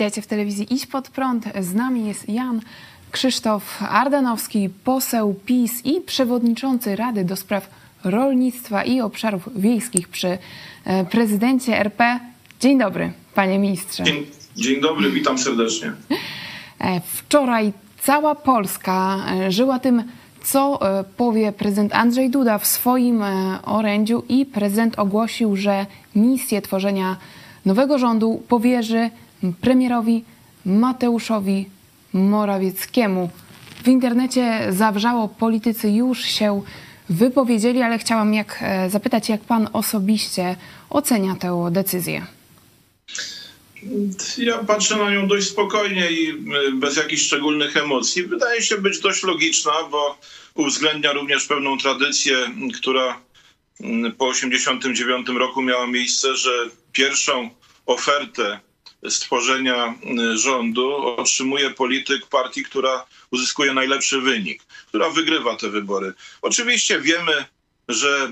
Witajcie w telewizji Iść Pod Prąd. Z nami jest Jan Krzysztof Ardanowski, poseł PiS i przewodniczący Rady do Spraw Rolnictwa i Obszarów Wiejskich przy e, prezydencie RP. Dzień dobry, panie ministrze. Dzień, dzień dobry, witam serdecznie. E, Wczoraj cała Polska e, żyła tym, co powie prezydent Andrzej Duda w swoim orędziu i prezydent ogłosił, że misję tworzenia nowego rządu powierzy premierowi Mateuszowi Morawieckiemu. W internecie zawrzało, politycy już się wypowiedzieli, ale chciałam jak, e, zapytać, jak pan osobiście ocenia tę decyzję. Ja patrzę na nią dość spokojnie i y, bez jakichś szczególnych emocji. Wydaje się być dość logiczna, bo uwzględnia również pewną tradycję, która m, po 1989 roku miała miejsce, że pierwszą ofertę stworzenia y, rządu otrzymuje polityk partii, która uzyskuje najlepszy wynik, która wygrywa te wybory. Oczywiście wiemy, że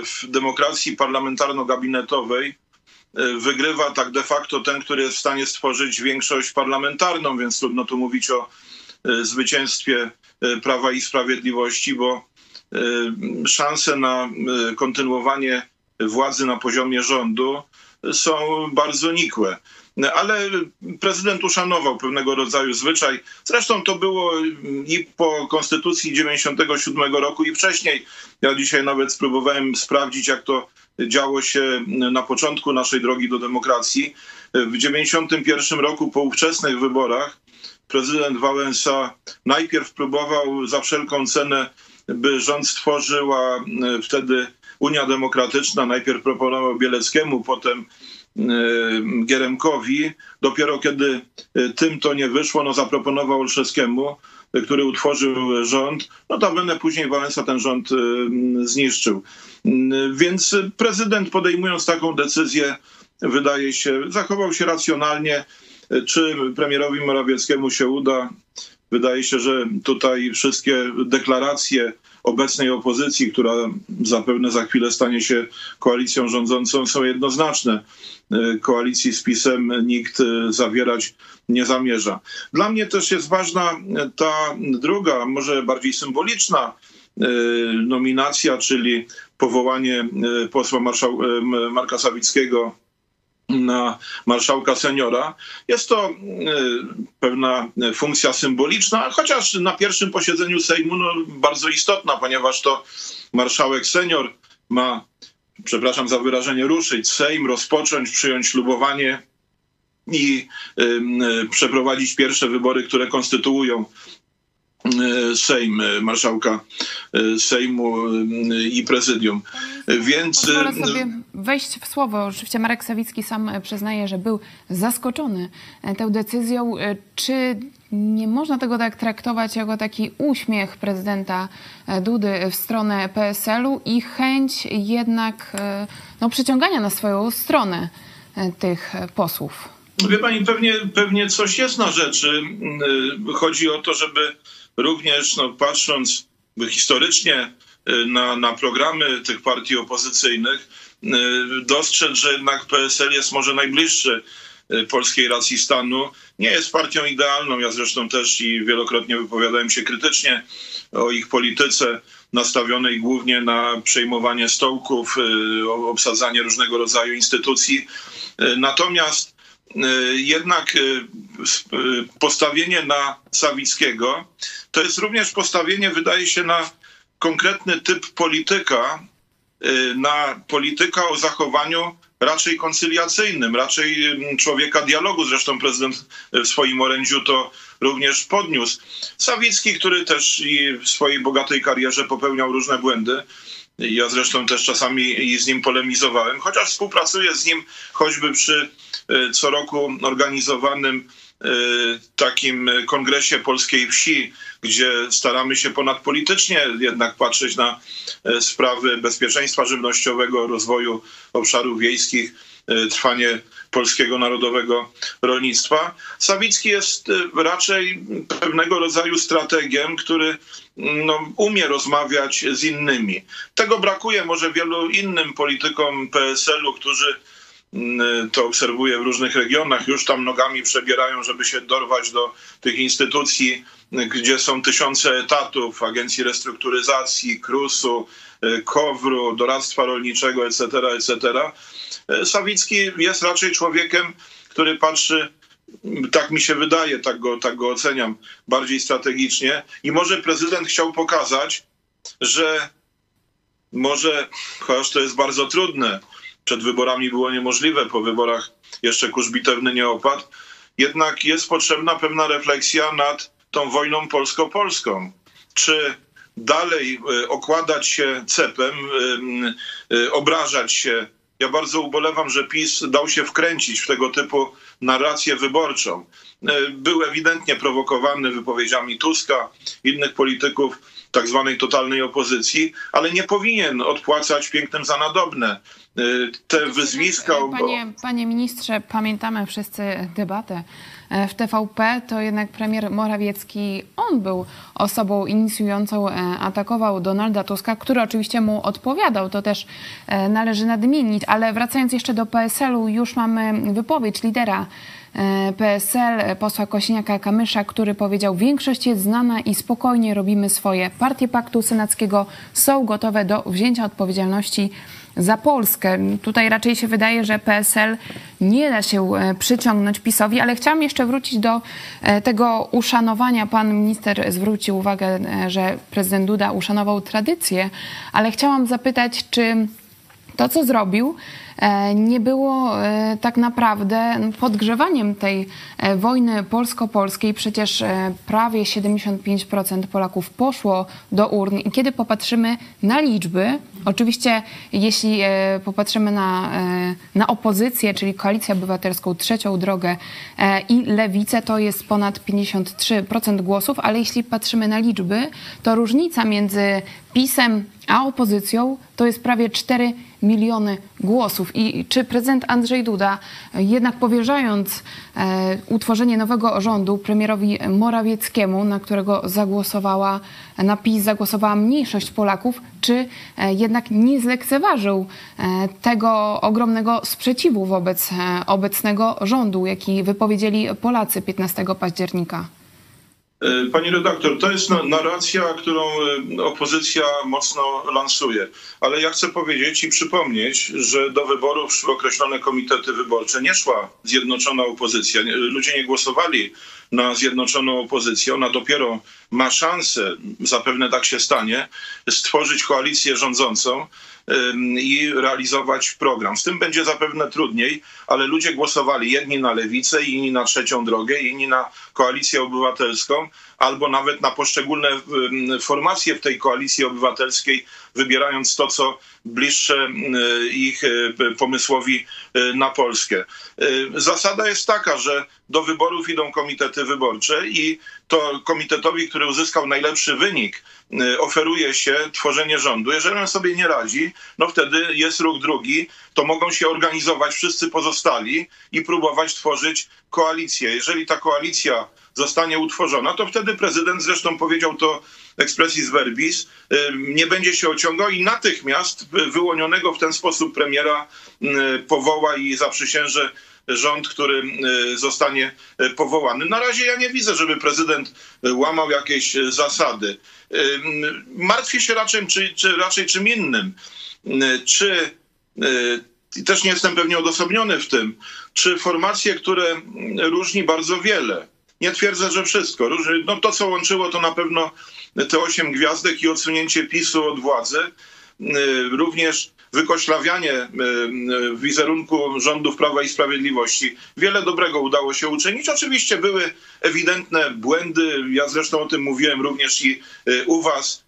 y, w demokracji parlamentarno-gabinetowej y, wygrywa tak de facto ten, który jest w stanie stworzyć większość parlamentarną, więc trudno tu mówić o zwycięstwie Prawa i Sprawiedliwości, bo szanse na kontynuowanie władzy na poziomie rządu są bardzo nikłe. Ale prezydent uszanował pewnego rodzaju zwyczaj. Zresztą to było i po Konstytucji 97 roku i wcześniej. Ja dzisiaj nawet spróbowałem sprawdzić, jak to działo się na początku naszej drogi do demokracji. W 91 roku po ówczesnych wyborach prezydent Wałęsa najpierw próbował za wszelką cenę, by rząd stworzyła e, wtedy Unia Demokratyczna. Najpierw proponował Bieleckiemu, potem e, Gieremkowi. Dopiero kiedy e, tym to nie wyszło, no zaproponował Olszewskiemu, który utworzył rząd. Notabene później Wałęsa ten rząd e, zniszczył. Więc prezydent podejmując taką decyzję, wydaje się, zachował się racjonalnie. Czy premierowi Morawieckiemu się uda? Wydaje się, że tutaj wszystkie deklaracje obecnej opozycji, która zapewne za chwilę stanie się koalicją rządzącą, są jednoznaczne. E, Koalicji z PiSem nikt e, zawierać nie zamierza. Dla mnie też jest ważna e, ta druga, może bardziej symboliczna nominacja, czyli powołanie posła Marka Sawickiego na marszałka seniora. Jest to e, pewna funkcja symboliczna, chociaż na pierwszym posiedzeniu Sejmu no, bardzo istotna, ponieważ to marszałek senior ma, przepraszam za wyrażenie, ruszyć Sejm, rozpocząć, przyjąć ślubowanie i ym, y, przeprowadzić pierwsze wybory, które konstytuują y, Sejm, y, marszałka y, Sejmu i prezydium. Więc Pozwolę y, sobie wejść w słowo. Oczywiście Marek Sawicki sam e, przyznaje, że był zaskoczony e, tą decyzją. E, Czy nie można tego tak traktować jako taki uśmiech prezydenta e, Dudy w stronę PSL-u i chęć jednak e, no, przyciągania na swoją stronę e, tych e, posłów? Wie pani, pewnie, pewnie coś jest na rzeczy. Y, Chodzi o to, żeby również, no, patrząc historycznie y, na, na programy tych partii opozycyjnych, y, dostrzec, że jednak PSL jest może najbliższy polskiej racji stanu. Nie jest partią idealną. Ja zresztą też i wielokrotnie wypowiadałem się krytycznie o ich polityce nastawionej głównie na przejmowanie stołków, obsadzanie różnego rodzaju instytucji. Natomiast jednak y, s- y, postawienie na Sawickiego to jest również postawienie, wydaje się, na konkretny typ polityka, na polityka o zachowaniu raczej koncyliacyjnym, raczej człowieka dialogu. Zresztą prezydent w swoim orędziu to również podniósł. Sawicki, który też i w swojej bogatej karierze popełniał różne błędy. Ja zresztą też czasami z nim polemizowałem, chociaż współpracuję z nim choćby przy y, co roku organizowanym y, takim kongresie polskiej wsi, gdzie staramy się ponadpolitycznie jednak patrzeć na y, sprawy bezpieczeństwa żywnościowego, rozwoju obszarów wiejskich, trwanie polskiego narodowego rolnictwa. Sawicki jest y, raczej pewnego rodzaju strategiem, który no, umie rozmawiać z innymi. Tego brakuje może wielu innym politykom PSL-u, którzy to obserwuję w różnych regionach, już tam nogami przebierają, żeby się dorwać do tych instytucji, gdzie są tysiące etatów, Agencji Restrukturyzacji, KRUS-u, KOWR-u, Doradztwa Rolniczego, etc., etc. Sawicki jest raczej człowiekiem, który patrzy tak mi się wydaje, tak go, tak go oceniam, bardziej strategicznie. I może prezydent chciał pokazać, że może, chociaż to jest bardzo trudne, przed wyborami było niemożliwe, po wyborach jeszcze kurz bitewny nie opadł, jednak jest potrzebna pewna refleksja nad tą wojną polsko-polską. Czy dalej e, okładać się cepem, e, e, obrażać się ja bardzo ubolewam, że PiS dał się wkręcić w tego typu narrację wyborczą. Był ewidentnie prowokowany wypowiedziami Tuska, innych polityków tak zwanej totalnej opozycji, ale nie powinien odpłacać pięknym za nadobne. Te wyzwiska... Panie, panie ministrze, pamiętamy wszyscy debatę w TVP, to jednak premier Morawiecki, on był osobą inicjującą, atakował Donalda Tuska, który oczywiście mu odpowiadał, to też należy nadmienić, ale wracając jeszcze do PSL-u, już mamy wypowiedź lidera E, PSL, posła Kośniaka-Kamysza, który powiedział, większość jest znana i spokojnie robimy swoje. Partie Paktu Senackiego są gotowe do wzięcia odpowiedzialności za Polskę. Tutaj raczej się wydaje, że PSL nie da się e, przyciągnąć PiSowi, ale chciałam jeszcze wrócić do e, tego uszanowania. Pan minister zwrócił uwagę, że prezydent Duda uszanował tradycję, ale chciałam zapytać, czy to, co zrobił, E, nie było e, tak naprawdę podgrzewaniem tej e, wojny polsko-polskiej. Przecież prawie 75% Polaków poszło do urn i kiedy popatrzymy na liczby, oczywiście jeśli popatrzymy na, na opozycję, czyli Koalicję Obywatelską, Trzecią Drogę i Lewicę, to jest ponad 53% głosów, ale jeśli patrzymy na liczby, to różnica między PiSem a opozycją to jest prawie 4 miliony głosów. I czy prezydent Andrzej Duda, jednak powierzając e, utworzenie nowego rządu premierowi Morawieckiemu, na którego zagłosowała, na PiS zagłosowała mniejszość Polaków, czy e, jednak nie zlekceważył e, tego ogromnego sprzeciwu wobec obecnego rządu, jaki wypowiedzieli Polacy 15 października? E, pani redaktor, to jest narracja, którą e, opozycja mocno lansuje. Ale ja chcę powiedzieć i przypomnieć, że do wyborów szły określone komitety wyborcze. Nie szła zjednoczona opozycja. Ludzie nie głosowali na zjednoczoną opozycję. Ona dopiero ma szansę, zapewne tak się stanie, stworzyć koalicję rządzącą i realizować program. Z tym będzie zapewne trudniej, ale ludzie głosowali jedni na lewicę, inni na trzecią drogę, inni na koalicję obywatelską, albo nawet na poszczególne formacje w tej koalicji obywatelskiej, wybierając to, co bliższe ich e, pomysłowi e, na Polskę. E, zasada jest taka, że do wyborów idą komitety wyborcze i to komitetowi, który uzyskał najlepszy wynik, oferuje się tworzenie rządu. Jeżeli on sobie nie radzi, no wtedy jest ruch drugi, to mogą się organizować wszyscy pozostali i próbować tworzyć koalicję. Jeżeli ta koalicja zostanie utworzona, to wtedy prezydent, zresztą powiedział to expressis verbis, nie będzie się ociągał i natychmiast wyłonionego w ten sposób premiera powoła i zaprzysięży rząd, który zostanie powołany. Na razie ja nie widzę, żeby prezydent łamał jakieś zasady. Martwię się raczej, czy, czy raczej czym innym. Czy i też nie jestem pewnie odosobniony w tym, czy formacje, które różni bardzo wiele, nie twierdzę, że wszystko. No to, co łączyło, to na pewno te osiem gwiazdek i odsunięcie PiSu od władzy. Y, również wykoślawianie y, y, wizerunku rządów Prawa i Sprawiedliwości. Wiele dobrego udało się uczynić. Oczywiście były ewidentne błędy. Ja zresztą o tym mówiłem również i u Was,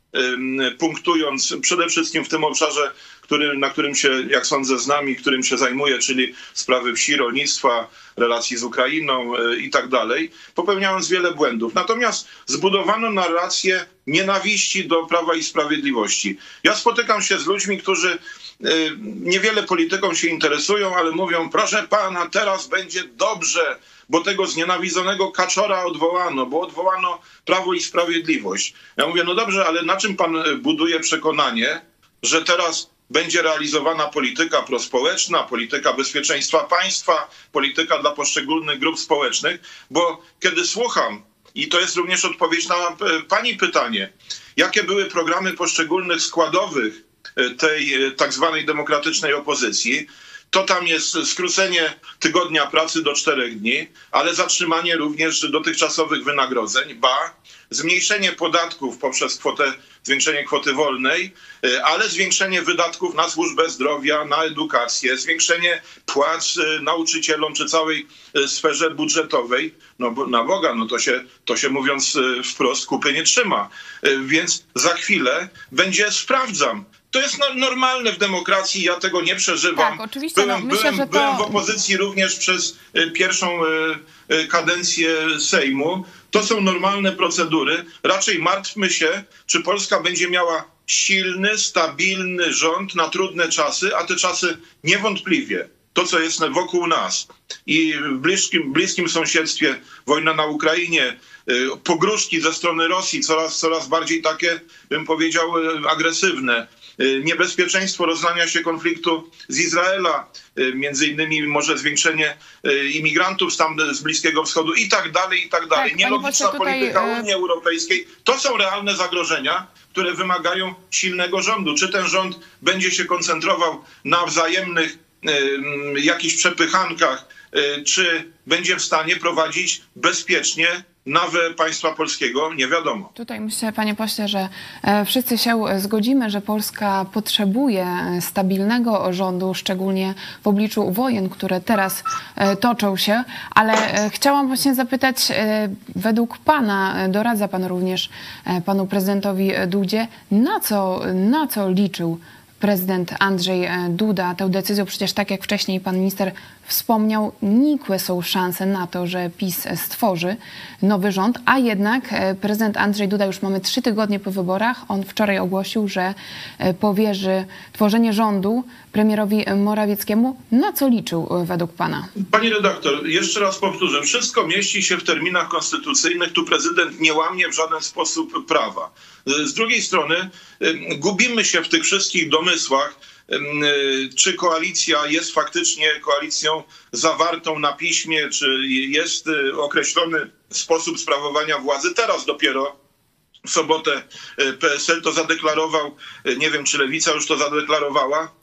punktując przede wszystkim w tym obszarze który, na którym się, jak sądzę, z nami, którym się zajmuje, czyli sprawy wsi, rolnictwa, relacji z Ukrainą e, i tak dalej, popełniając wiele błędów. Natomiast zbudowano narrację nienawiści do Prawa i Sprawiedliwości. Ja spotykam się z ludźmi, którzy niewiele polityką się interesują, ale mówią, proszę pana, teraz będzie dobrze, bo tego znienawidzonego kaczora odwołano, bo odwołano Prawo i Sprawiedliwość. Ja mówię, no dobrze, ale na czym pan buduje przekonanie, że teraz będzie realizowana polityka prospołeczna, polityka bezpieczeństwa państwa, polityka dla poszczególnych grup społecznych, bo kiedy słucham, i to jest również odpowiedź na e, Pani pytanie, jakie były programy poszczególnych składowych tej e, tak zwanej demokratycznej opozycji, to tam jest skrócenie tygodnia pracy do czterech dni, ale zatrzymanie również dotychczasowych wynagrodzeń, ba, zmniejszenie podatków poprzez kwotę, zwiększenie kwoty wolnej, e, ale zwiększenie wydatków na służbę zdrowia, na edukację, zwiększenie płac e, nauczycielom czy całej sferze budżetowej. No na Boga, no to się, to się mówiąc wprost kupy nie trzyma. Więc za chwilę będzie sprawdzam to jest normalne w demokracji, ja tego nie przeżywam. Tak, oczywiście. Byłem, no, myślę, byłem, to... byłem w opozycji również przez y, pierwszą y, y, kadencję Sejmu. To są normalne procedury. Raczej martwmy się, czy Polska będzie miała silny, stabilny rząd na trudne czasy, a te czasy niewątpliwie to, co jest wokół nas i w bliskim, bliskim sąsiedztwie, wojna na Ukrainie, pogróżki ze strony Rosji, coraz, coraz bardziej takie, bym powiedział, agresywne niebezpieczeństwo rozlania się konfliktu z Izraela, y, między innymi może zwiększenie y, imigrantów tam z Bliskiego Wschodu i tak dalej, i tak dalej. Tak, Nielogiczna tutaj, polityka Unii Europejskiej. To są realne zagrożenia, które wymagają silnego rządu. Czy ten rząd będzie się koncentrował na wzajemnych jakichś przepychankach, czy będzie w stanie prowadzić bezpiecznie nawę państwa polskiego nie wiadomo. Tutaj myślę, panie pośle, że e, wszyscy się zgodzimy, że Polska potrzebuje stabilnego rządu, szczególnie w obliczu wojen, które teraz e, toczą się, ale e, chciałam właśnie zapytać, według pana, doradza pan również panu prezydentowi Dudzie, na co, na co liczył prezydent Andrzej e, Duda tę decyzją. Przecież tak jak wcześniej pan minister wspomniał, nikłe są szanse na to, że PiS stworzy nowy rząd, a jednak e, prezydent Andrzej Duda już mamy trzy tygodnie po wyborach. On wczoraj ogłosił, że e, powierzy tworzenie rządu premierowi Morawieckiemu. Na co liczył według pana? Pani redaktor, jeszcze raz powtórzę. Wszystko mieści się w terminach konstytucyjnych. Tu prezydent nie łamie w żaden sposób prawa. Z drugiej strony gubimy się w tych wszystkich domysłach, czy koalicja jest faktycznie koalicją zawartą na piśmie, czy jest y, określony sposób sprawowania władzy. Teraz dopiero w sobotę y, PSL to zadeklarował, nie wiem czy Lewica już to zadeklarowała.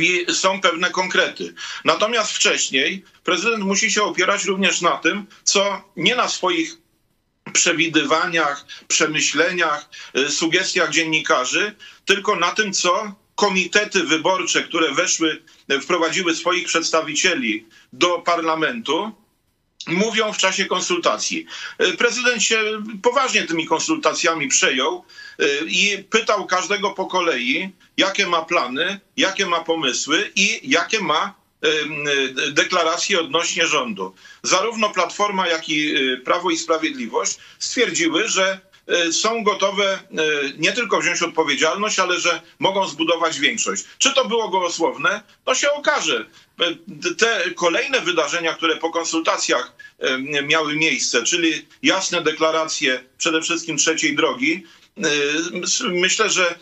I są pewne konkrety. Natomiast wcześniej prezydent musi się opierać również na tym, co nie na swoich przewidywaniach, przemyśleniach, sugestiach dziennikarzy, tylko na tym, co komitety wyborcze, które weszły, wprowadziły swoich przedstawicieli do parlamentu, mówią w czasie konsultacji. Y, prezydent się poważnie tymi konsultacjami przejął y, i pytał każdego po kolei, jakie ma plany, jakie ma pomysły i jakie ma deklaracje odnośnie rządu. Zarówno Platforma, jak i Prawo i Sprawiedliwość stwierdziły, że są gotowe nie tylko wziąć odpowiedzialność, ale że mogą zbudować większość. Czy to było gołosłowne? To się okaże. Te kolejne wydarzenia, które po konsultacjach miały miejsce, czyli jasne deklaracje przede wszystkim trzeciej drogi, myślę, że y,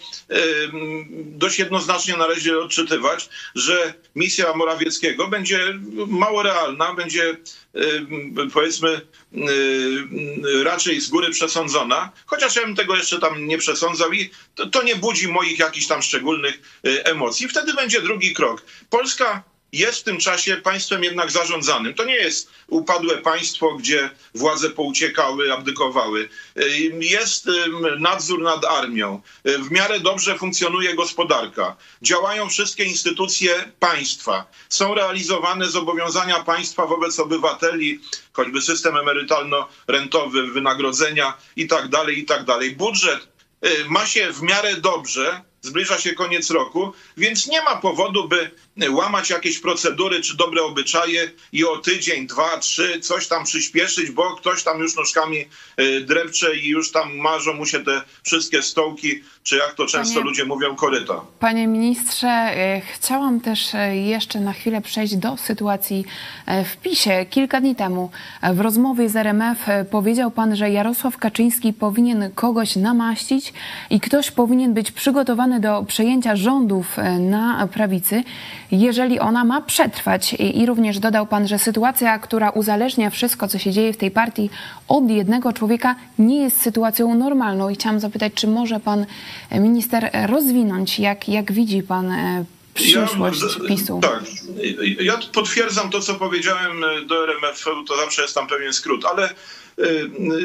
dość jednoznacznie należy odczytywać, że misja Morawieckiego będzie mało realna, będzie y, powiedzmy raczej z góry przesądzona, chociaż ja bym tego jeszcze tam nie przesądzał i to, to nie budzi moich jakichś tam szczególnych emocji. Wtedy będzie drugi krok. Polska jest w tym czasie państwem jednak zarządzanym. To nie jest upadłe państwo, gdzie władze pouciekały, abdykowały. Jest nadzór nad armią. W miarę dobrze funkcjonuje gospodarka. Działają wszystkie instytucje państwa. Są realizowane zobowiązania państwa wobec obywateli, choćby system emerytalno-rentowy, wynagrodzenia itd., tak. Tak Budżet y, ma się w miarę dobrze, zbliża się koniec roku, więc nie ma powodu, by łamać jakieś procedury czy dobre obyczaje i o tydzień, dwa, trzy coś tam przyspieszyć, bo ktoś tam już nóżkami y, drepcze i już tam marzą mu się te wszystkie stołki, czy jak to często panie, ludzie mówią, koryta. Panie ministrze, y, chciałam też y, jeszcze na chwilę przejść do sytuacji w PiSie. Kilka dni temu w rozmowie z RMF powiedział pan, że Jarosław Kaczyński powinien kogoś namaścić i ktoś powinien być przygotowany do przejęcia rządów e, na prawicy, jeżeli ona ma przetrwać. I, również dodał pan, że sytuacja, która uzależnia wszystko, co się dzieje w tej partii od jednego człowieka, nie jest sytuacją normalną. I chciałam zapytać, czy może pan e, minister rozwinąć, jak, jak widzi pan e, przyszłość ja, PiSu? Tak. Ja potwierdzam to, co powiedziałem do RMF, to zawsze jest tam pewien skrót, ale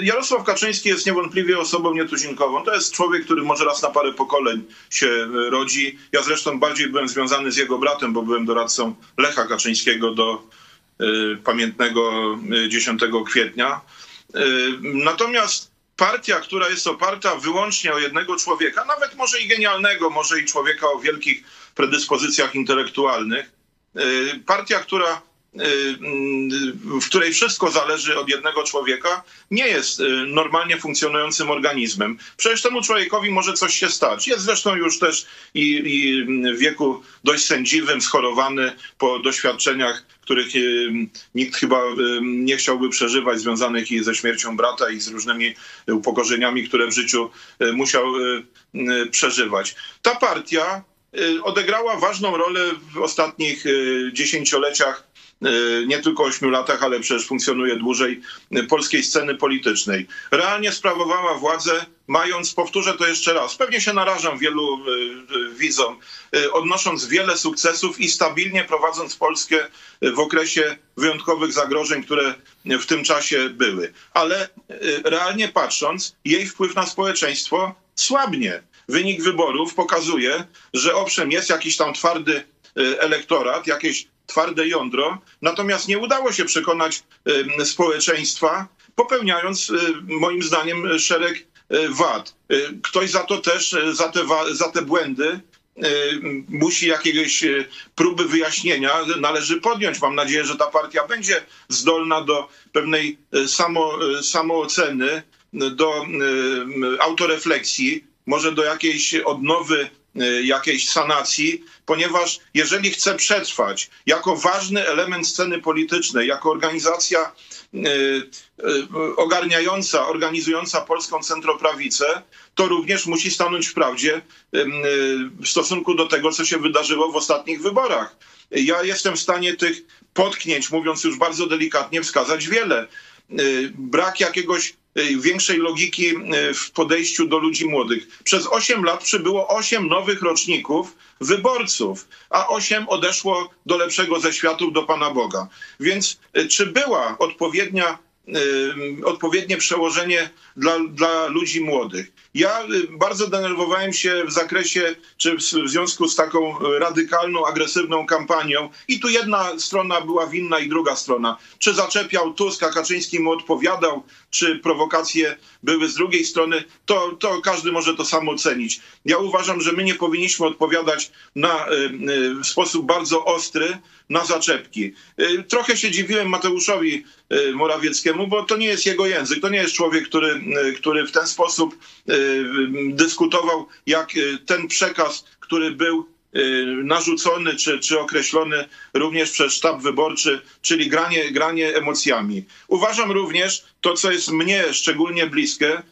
Jarosław Kaczyński jest niewątpliwie osobą nietuzinkową. To jest człowiek, który może raz na parę pokoleń się rodzi. Ja zresztą bardziej byłem związany z jego bratem, bo byłem doradcą Lecha Kaczyńskiego do y, pamiętnego 10 y, kwietnia. Natomiast partia, która jest oparta wyłącznie o jednego człowieka, nawet może i genialnego, może i człowieka o wielkich predyspozycjach intelektualnych, y, partia, która y, w której wszystko zależy od jednego człowieka, nie jest y, normalnie funkcjonującym organizmem. Przecież temu człowiekowi może coś się stać. Jest zresztą już też i, i w wieku dość sędziwym, schorowany po doświadczeniach, których nikt chyba nie chciałby przeżywać, związanych i ze śmiercią brata, i z różnymi upokorzeniami, które w życiu musiał przeżywać. Ta partia Y, odegrała ważną rolę w ostatnich y, dziesięcioleciach, y, nie tylko ośmiu latach, ale przecież funkcjonuje dłużej, polskiej sceny politycznej. Realnie sprawowała władzę, mając, powtórzę to jeszcze raz, pewnie się narażam wielu widzom, odnosząc wiele sukcesów i stabilnie prowadząc Polskę w okresie wyjątkowych zagrożeń, które w tym czasie były. Ale realnie patrząc, jej wpływ na społeczeństwo słabnie wynik wyborów pokazuje, że owszem, jest jakiś tam twardy elektorat, jakieś twarde jądro, natomiast nie udało się przekonać y, społeczeństwa, popełniając y, moim zdaniem szereg wad. Ktoś za to też, za te, za te błędy musi jakiegoś próby wyjaśnienia należy podjąć. Mam nadzieję, że ta partia będzie zdolna do pewnej samo, samooceny, do autorefleksji, może do jakiejś odnowy, y, jakiejś sanacji, ponieważ jeżeli chce przetrwać jako ważny element sceny politycznej, jako organizacja y, y, ogarniająca, organizująca polską centroprawicę, to również musi stanąć w prawdzie w stosunku do tego, co się wydarzyło w ostatnich wyborach. Ja jestem w stanie tych potknięć, mówiąc już bardzo delikatnie, wskazać wiele. Brak jakiegoś większej logiki e, w podejściu do ludzi młodych. Przez 8 lat przybyło 8 nowych roczników wyborców, a 8 odeszło do lepszego ze światów, do Pana Boga. Więc czy była odpowiednia odpowiednie przełożenie dla, dla ludzi młodych. Ja y, bardzo denerwowałem się w zakresie, czy w związku z taką radykalną, agresywną kampanią i tu jedna strona była winna i druga strona. Czy zaczepiał Tusk, a Kaczyński mu odpowiadał, czy prowokacje były z drugiej strony, to, to każdy może to samo ocenić. Ja uważam, że my nie powinniśmy odpowiadać na, y, y, w sposób bardzo ostry na zaczepki. Trochę się dziwiłem Mateuszowi Morawieckiemu, bo to nie jest jego język, to nie jest człowiek, który Y, który w ten sposób y, dyskutował, jak y, ten przekaz, który był narzucony czy, czy określony również przez sztab wyborczy, czyli granie, granie emocjami. Uważam również to, co jest mnie szczególnie bliskie,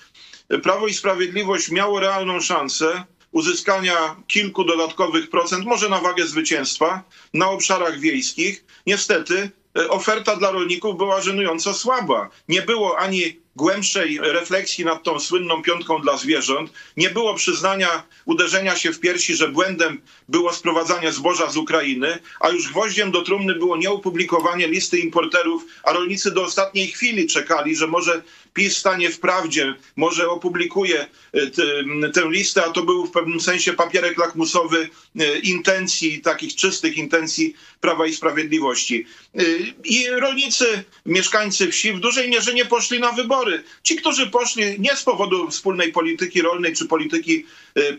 Prawo i Sprawiedliwość miało realną szansę uzyskania kilku dodatkowych procent, może na wagę zwycięstwa, na obszarach wiejskich. Niestety oferta dla rolników była żenująco słaba. Nie było ani głębszej refleksji nad tą słynną piątką dla zwierząt. Nie było przyznania, uderzenia się w piersi, że błędem było sprowadzanie zboża z Ukrainy, a już gwoździem do trumny było nieopublikowanie listy importerów, a rolnicy do ostatniej chwili czekali, że może PiS stanie w prawdzie, może opublikuje e, tę listę, a to był w pewnym sensie papierek lakmusowy e, intencji, takich czystych intencji Prawa i Sprawiedliwości. E, I rolnicy, mieszkańcy wsi w dużej mierze nie poszli na wybory. Ci, którzy poszli nie z powodu wspólnej polityki rolnej czy polityki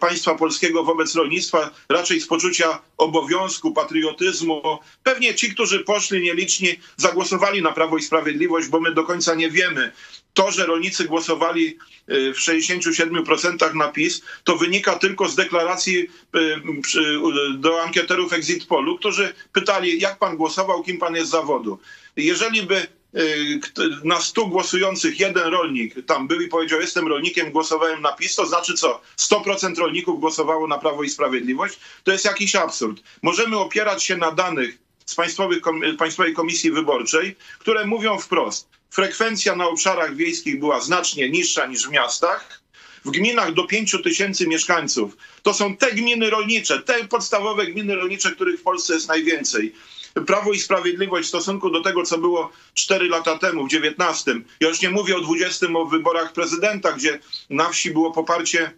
państwa polskiego wobec rolnictwa, raczej z poczucia obowiązku, patriotyzmu, pewnie ci, którzy poszli nieliczni, zagłosowali na Prawo i Sprawiedliwość, bo my do końca nie wiemy, to, że rolnicy głosowali y, w 67% na PiS, to wynika tylko z deklaracji y, do ankieterów Exit Polu, którzy pytali, jak pan głosował, kim pan jest z zawodu. Jeżeli by y, na 100 głosujących jeden rolnik tam był i powiedział, jestem rolnikiem, głosowałem na PiS, to znaczy co? 100% rolników głosowało na Prawo i Sprawiedliwość? To jest jakiś absurd. Możemy opierać się na danych z Państwowej Komisji Wyborczej, które mówią wprost, frekwencja na obszarach wiejskich była znacznie niższa niż w miastach, w gminach do 5 tysięcy mieszkańców. To są te gminy rolnicze, te podstawowe gminy rolnicze, których w Polsce jest najwięcej. Prawo i Sprawiedliwość w stosunku do tego, co było 4 lata temu, w 19. Ja już nie mówię o 20 o wyborach prezydenta, gdzie na wsi było poparcie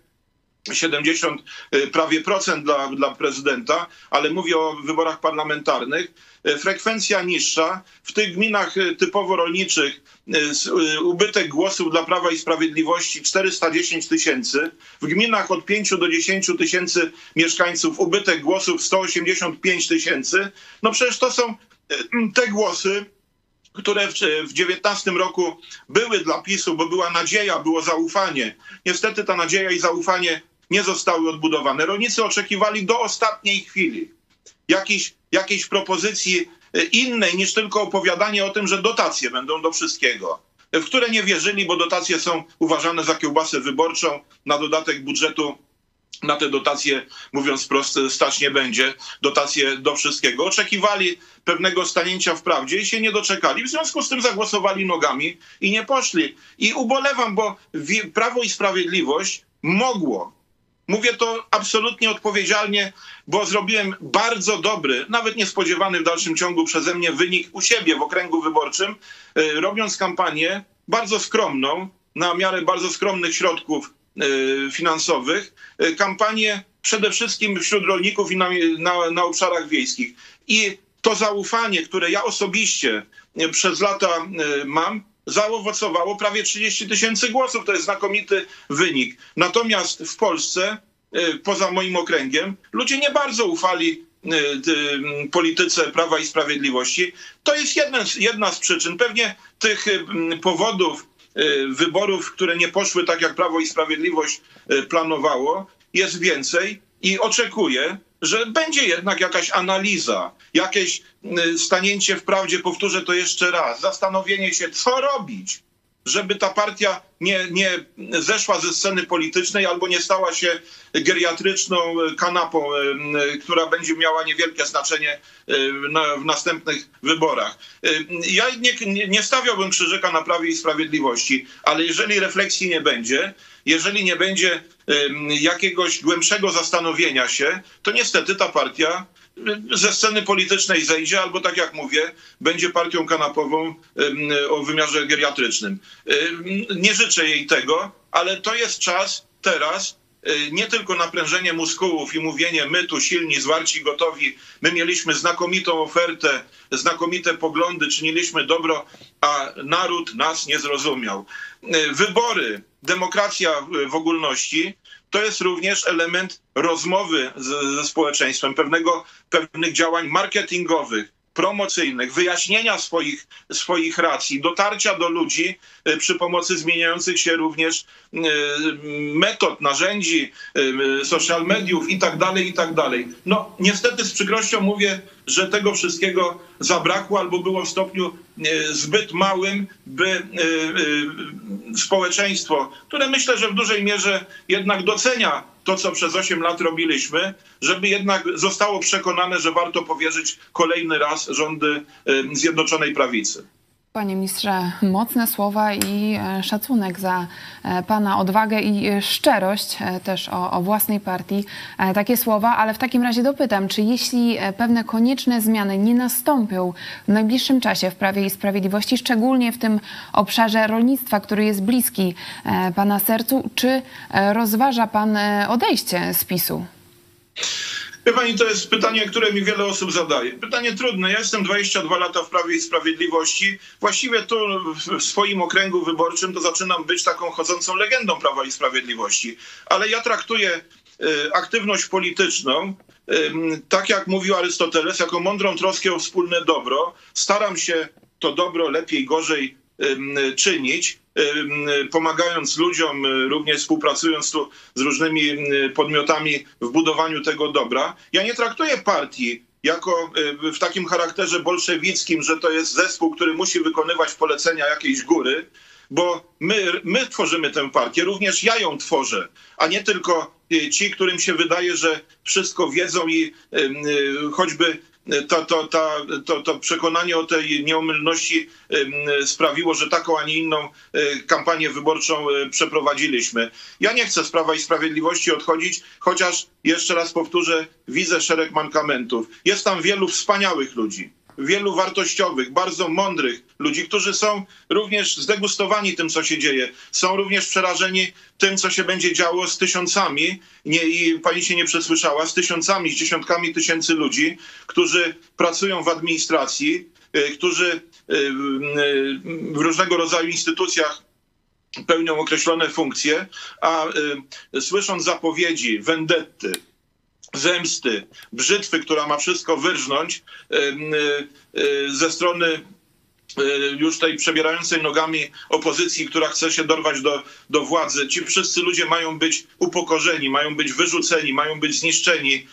70 y, prawie procent dla, dla prezydenta, ale mówię o wyborach parlamentarnych. Y, frekwencja niższa. W tych gminach y, typowo rolniczych ubytek głosów dla Prawa i Sprawiedliwości 410 tysięcy. W gminach od 5 do 10 tysięcy mieszkańców ubytek głosów 185 tysięcy. No przecież to są te głosy, które w 2019 roku były dla PiSu, bo była nadzieja, było zaufanie. Niestety ta nadzieja i zaufanie nie zostały odbudowane. Rolnicy oczekiwali do ostatniej chwili jakiejś, jakiejś propozycji e, innej niż tylko opowiadanie o tym, że dotacje będą do wszystkiego, w które nie wierzyli, bo dotacje są uważane za kiełbasę wyborczą, na dodatek budżetu na te dotacje, mówiąc wprost, stać nie będzie. Dotacje do wszystkiego. Oczekiwali pewnego stanięcia w prawdzie i się nie doczekali. W związku z tym zagłosowali nogami i nie poszli. I ubolewam, bo Prawo i Sprawiedliwość mogło Mówię to absolutnie odpowiedzialnie, bo zrobiłem bardzo dobry, nawet niespodziewany w dalszym ciągu przeze mnie wynik u siebie w okręgu wyborczym, e, robiąc kampanię bardzo skromną, na miarę bardzo skromnych środków e, finansowych, e, kampanię przede wszystkim wśród rolników i na, na, na obszarach wiejskich. I to zaufanie, które ja osobiście przez lata mam, zaowocowało prawie 30 tysięcy głosów. To jest znakomity wynik. Natomiast w Polsce, y, poza moim okręgiem, ludzie nie bardzo ufali y, polityce Prawa i Sprawiedliwości. To jest jedna, jedna z przyczyn. Pewnie tych y, powodów wyborów, które nie poszły tak, jak Prawo i Sprawiedliwość planowało, jest więcej i oczekuję, że będzie jednak jakaś analiza, jakieś y, stanięcie w prawdzie, powtórzę to jeszcze raz, zastanowienie się, co robić, żeby ta partia nie, nie zeszła ze sceny politycznej albo nie stała się geriatryczną kanapą, która będzie miała niewielkie znaczenie na, w następnych wyborach. Ja nie, nie stawiałbym krzyżyka na Prawie i Sprawiedliwości, ale jeżeli refleksji nie będzie, jeżeli nie będzie jakiegoś głębszego zastanowienia się, to niestety ta partia ze sceny politycznej zejdzie, albo tak jak mówię, będzie partią kanapową o wymiarze geriatrycznym. Nie życzę jej tego, ale to jest czas teraz y, nie tylko naprężenie muskułów i mówienie my tu silni, zwarci, gotowi, my mieliśmy znakomitą ofertę, znakomite poglądy, czyniliśmy dobro, a naród nas nie zrozumiał. Y, wybory, demokracja w ogólności to jest również element rozmowy z, ze społeczeństwem, pewnego, pewnych działań marketingowych, promocyjnych, wyjaśnienia swoich, swoich racji, dotarcia do ludzi e, przy pomocy zmieniających się również e, metod, narzędzi, e, social mediów i tak dalej, i tak dalej. No niestety z przykrością mówię, że tego wszystkiego zabrakło albo było w stopniu zbyt małym, by społeczeństwo, które myślę, że w dużej mierze jednak docenia to, co przez 8 lat robiliśmy, żeby jednak zostało przekonane, że warto powierzyć kolejny raz rządy Zjednoczonej Prawicy. Panie ministrze, mocne słowa i e, szacunek za e, Pana odwagę i e, szczerość też o, o, własnej partii. Takie słowa, ale w takim razie dopytam, czy jeśli pewne konieczne zmiany nie nastąpią w najbliższym czasie w Prawie i Sprawiedliwości, szczególnie w tym obszarze rolnictwa, który jest bliski Pana sercu, czy rozważa Pan odejście z PiSu? Wie pani, to jest pytanie, które mi wiele osób zadaje. Pytanie trudne. Ja jestem 22 lata w Prawie i Sprawiedliwości. Właściwie tu w swoim okręgu wyborczym to zaczynam być taką chodzącą legendą Prawa i Sprawiedliwości. Ale ja traktuję y, aktywność polityczną, tak jak mówił Arystoteles, jako mądrą troskę o wspólne dobro. Staram się to dobro lepiej, gorzej czynić pomagając ludziom, również współpracując tu z różnymi podmiotami w budowaniu tego dobra. Ja nie traktuję partii jako w takim charakterze bolszewickim, że to jest zespół, który musi wykonywać polecenia jakiejś góry, bo my, my tworzymy tę partię, również ja ją tworzę, a nie tylko ci, którym się wydaje, że wszystko wiedzą i choćby to, to, to, to, przekonanie o tej nieomylności sprawiło, że taką, a nie inną e, kampanię wyborczą e, przeprowadziliśmy. Ja nie chcę z Prawa i Sprawiedliwości odchodzić, chociaż jeszcze raz powtórzę, widzę szereg mankamentów. Jest tam wielu wspaniałych ludzi wielu wartościowych, bardzo mądrych ludzi, którzy są również zdegustowani tym, co się dzieje. Są również przerażeni tym, co się będzie działo z tysiącami, nie, i pani się nie przesłyszała, z tysiącami, z dziesiątkami tysięcy ludzi, którzy pracują w administracji, y, którzy y, y, w różnego rodzaju instytucjach pełnią określone funkcje, a słysząc zapowiedzi, wendetty, zemsty, brzytwy, która ma wszystko wyrżnąć e, e, ze strony e, już tej przebierającej nogami opozycji, która chce się dorwać do, do władzy. Ci wszyscy ludzie mają być upokorzeni, mają być wyrzuceni, mają być zniszczeni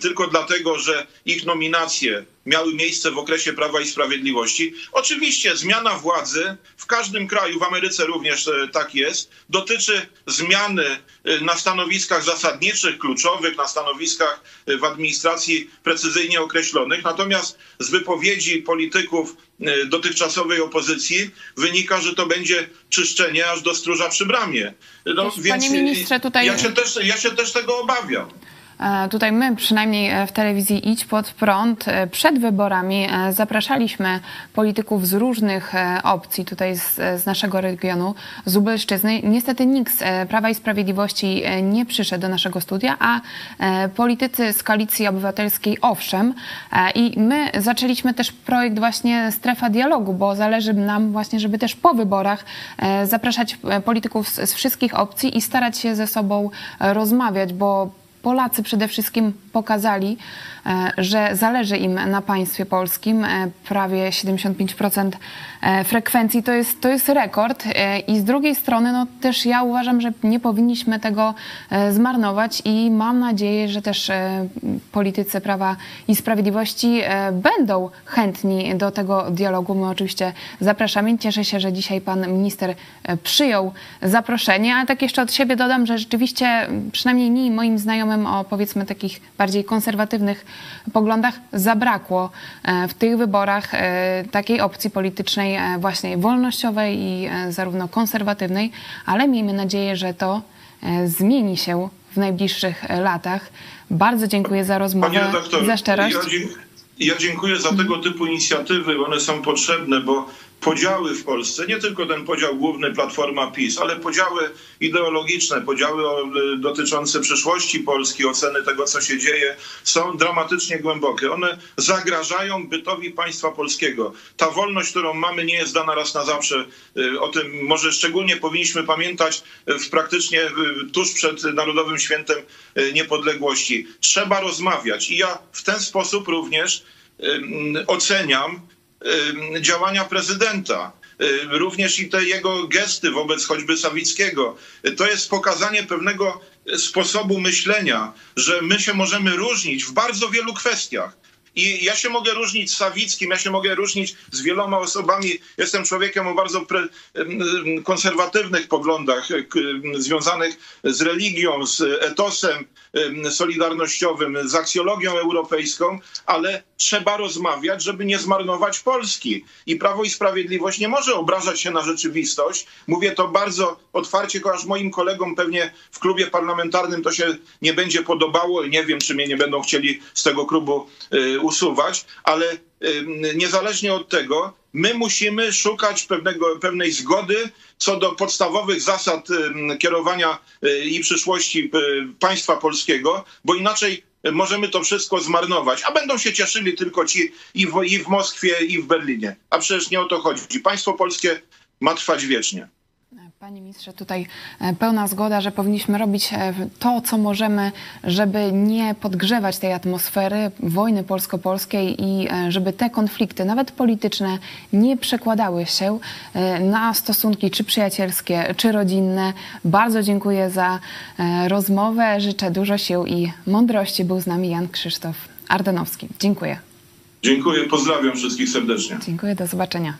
tylko dlatego, że ich nominacje miały miejsce w okresie Prawa i Sprawiedliwości. Oczywiście zmiana władzy w każdym kraju, w Ameryce również e, tak jest, dotyczy zmiany e, na stanowiskach zasadniczych, kluczowych, na stanowiskach w administracji precyzyjnie określonych. Natomiast z wypowiedzi polityków dotychczasowej opozycji wynika, że to będzie czyszczenie aż do stróża przy bramie. No, Panie ministrze, tutaj... ja, się też, ja się też tego obawiam. E, tutaj my, przynajmniej e, w telewizji Idź Pod Prąd, e, przed wyborami zapraszaliśmy polityków z różnych opcji tutaj z, z naszego regionu, z Lubelszczyzny. Niestety nikt z Prawa i Sprawiedliwości nie przyszedł do naszego studia, a politycy z Koalicji Obywatelskiej owszem. I my zaczęliśmy też projekt właśnie Strefa Dialogu, bo zależy nam właśnie, żeby też po wyborach zapraszać polityków z, z wszystkich opcji i starać się ze sobą rozmawiać, bo Polacy przede wszystkim pokazali, e, że zależy im na państwie polskim. E, prawie 75% e, frekwencji to jest, to jest rekord. I z drugiej strony, no też ja uważam, że nie powinniśmy tego zmarnować i mam nadzieję, że też politycy Prawa i Sprawiedliwości będą chętni do tego dialogu. My oczywiście zapraszamy. Cieszę się, że dzisiaj pan minister przyjął zaproszenie, ale tak jeszcze od siebie dodam, że rzeczywiście przynajmniej mi, moim znajomym o powiedzmy takich bardziej konserwatywnych poglądach zabrakło e, w tych wyborach e, takiej opcji politycznej e, właśnie wolnościowej i zarówno konserwatywnej, ale miejmy nadzieję, że to zmieni się w najbliższych latach. Bardzo dziękuję za rozmowę i za szczerość. Ja, ja dziękuję za tego typu inicjatywy, one są potrzebne, bo podziały w Polsce, nie tylko ten podział główny Platforma PiS, ale podziały ideologiczne, podziały dotyczące przyszłości Polski, oceny tego, co się dzieje, są dramatycznie głębokie. One zagrażają bytowi państwa polskiego. Ta wolność, którą mamy, nie jest dana raz na zawsze. Y, o tym może szczególnie powinniśmy pamiętać w praktycznie tuż przed Narodowym Świętem Niepodległości. Trzeba rozmawiać i ja w ten sposób również oceniam działania prezydenta również i te jego gesty wobec choćby Sawickiego. To jest pokazanie pewnego sposobu myślenia, że my się możemy różnić w bardzo wielu kwestiach. I ja się mogę różnić z Sawickim, ja się mogę różnić z wieloma osobami. Jestem człowiekiem o bardzo pre, konserwatywnych poglądach związanych z religią, z etosem solidarnościowym, z aksjologią europejską, ale trzeba rozmawiać, żeby nie zmarnować Polski. I Prawo i Sprawiedliwość nie może obrażać się na rzeczywistość. Mówię to bardzo otwarcie, chociaż moim kolegom pewnie w klubie parlamentarnym to się nie będzie podobało. Nie wiem, czy mnie nie będą chcieli z tego klubu y, usuwać, ale niezależnie od tego, my musimy szukać pewnego, pewnej zgody co do podstawowych zasad kierowania y, i przyszłości y, państwa polskiego, bo inaczej możemy to wszystko zmarnować, a będą się cieszyli tylko ci i w, i w Moskwie, i w Berlinie. A przecież nie o to chodzi. Państwo polskie ma trwać wiecznie. Panie ministrze, tutaj e, pełna zgoda, że powinniśmy robić e, to, co możemy, żeby nie podgrzewać tej atmosfery wojny polsko-polskiej i e, żeby te konflikty, nawet polityczne, nie przekładały się na stosunki czy przyjacielskie, czy rodzinne. Bardzo dziękuję za rozmowę. Życzę dużo sił i mądrości. Był z nami Jan Krzysztof Ardanowski. Dziękuję. Dziękuję, pozdrawiam wszystkich serdecznie. Dziękuję, do zobaczenia.